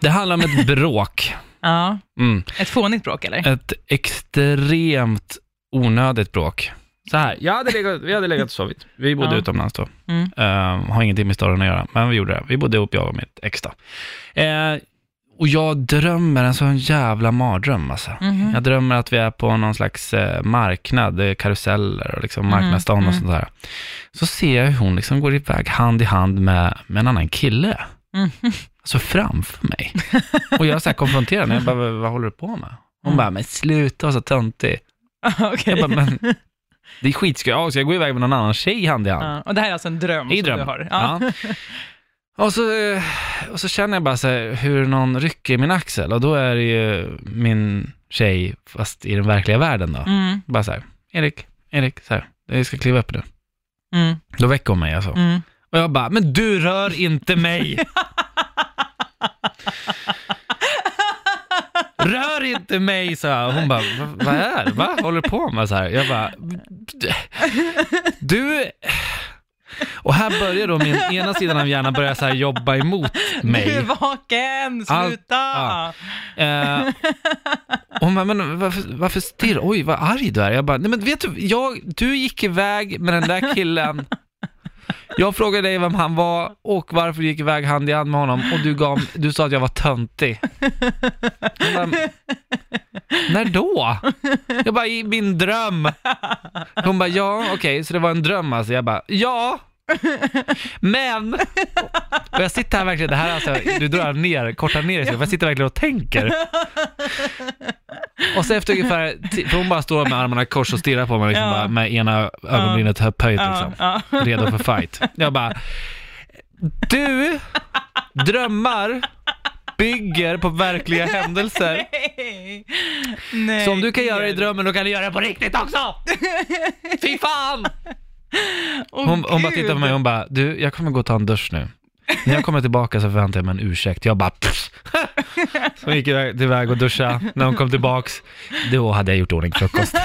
Det handlar om ett bråk. Ja. Mm. Ett fånigt bråk eller? Ett extremt onödigt bråk. Så här, jag hade legat, vi hade legat och sovit. Vi bodde Ja. utomlands då. Mm. Eh, har ingenting med storyn att göra, men vi gjorde det. Vi bodde ihop, jag och mitt ex då. Eh, och jag drömmer en sån jävla mardröm alltså. Mhm. Jag drömmer att vi är på någon slags eh, marknad, det är karuseller och liksom Mm, marknadsdagen och mm. sånt där. Så ser jag hur hon liksom går iväg hand i hand med, med en annan kille. Mm. Alltså framför mig. Och jag så här konfronterar henne, jag bara, vad, vad håller du på med? Hon Mm. bara, men sluta vara så töntig. Okej. Jag bara, men det är skitskoj, ja, ska jag gå iväg med någon annan tjej hand i hand? Ja. Och det här är alltså en dröm som drömmen. du har? Ja. Ja. Och, så, eh, och så känner jag bara så här, hur någon rycker i min axel och då är det ju min tjej, fast i den verkliga världen då. Mm. Bara så här, Erik, Erik, så här, jag ska kliva upp nu. Mm. Då väcker hon mig alltså. Mm. Och jag bara, men du rör inte mig! Rör inte mig, sa jag. Hon bara, "Va- vad är det? Vad håller du på med? Så här. Jag bara, du... Och här börjar då min ena sidan av hjärnan börja så här jobba emot Du mig. är vaken, Allt- sluta! ja. Eh, hon bara, men varför, varför stirrar Oj, vad arg du är. Jag bara, nej men vet du, jag, du gick iväg med den där killen. Jag frågade dig vem han var och varför du gick iväg hand i hand med honom och du, gav, du sa att jag var töntig. Jag när då? Jag bara, i min dröm. Hon bara, ja okej, så det var en dröm alltså. Jag bara, ja. Men, och jag sitter här verkligen, det här alltså, du drar ner, kortar ner det, jag sitter verkligen och tänker. Och så efter ungefär, för hon bara står med armarna i kors och stirrar på mig liksom, Ja. bara, med ena ögonbrynet upphöjt liksom, Ja, redo för fight. Jag bara, du, drömmar bygger på verkliga händelser. Nej. Så om du kan göra det i drömmen, då kan du göra det på riktigt också! Fy fan! Åh, Hon, hon bara Gud. tittar på mig och hon bara, du, jag kommer gå och ta en dusch nu. När jag kommer tillbaka så förväntar jag mig en ursäkt. Jag bara, pff. Så hon gick iväg, iväg och duscha. När hon kom tillbaks, då hade jag gjort ordning frukost.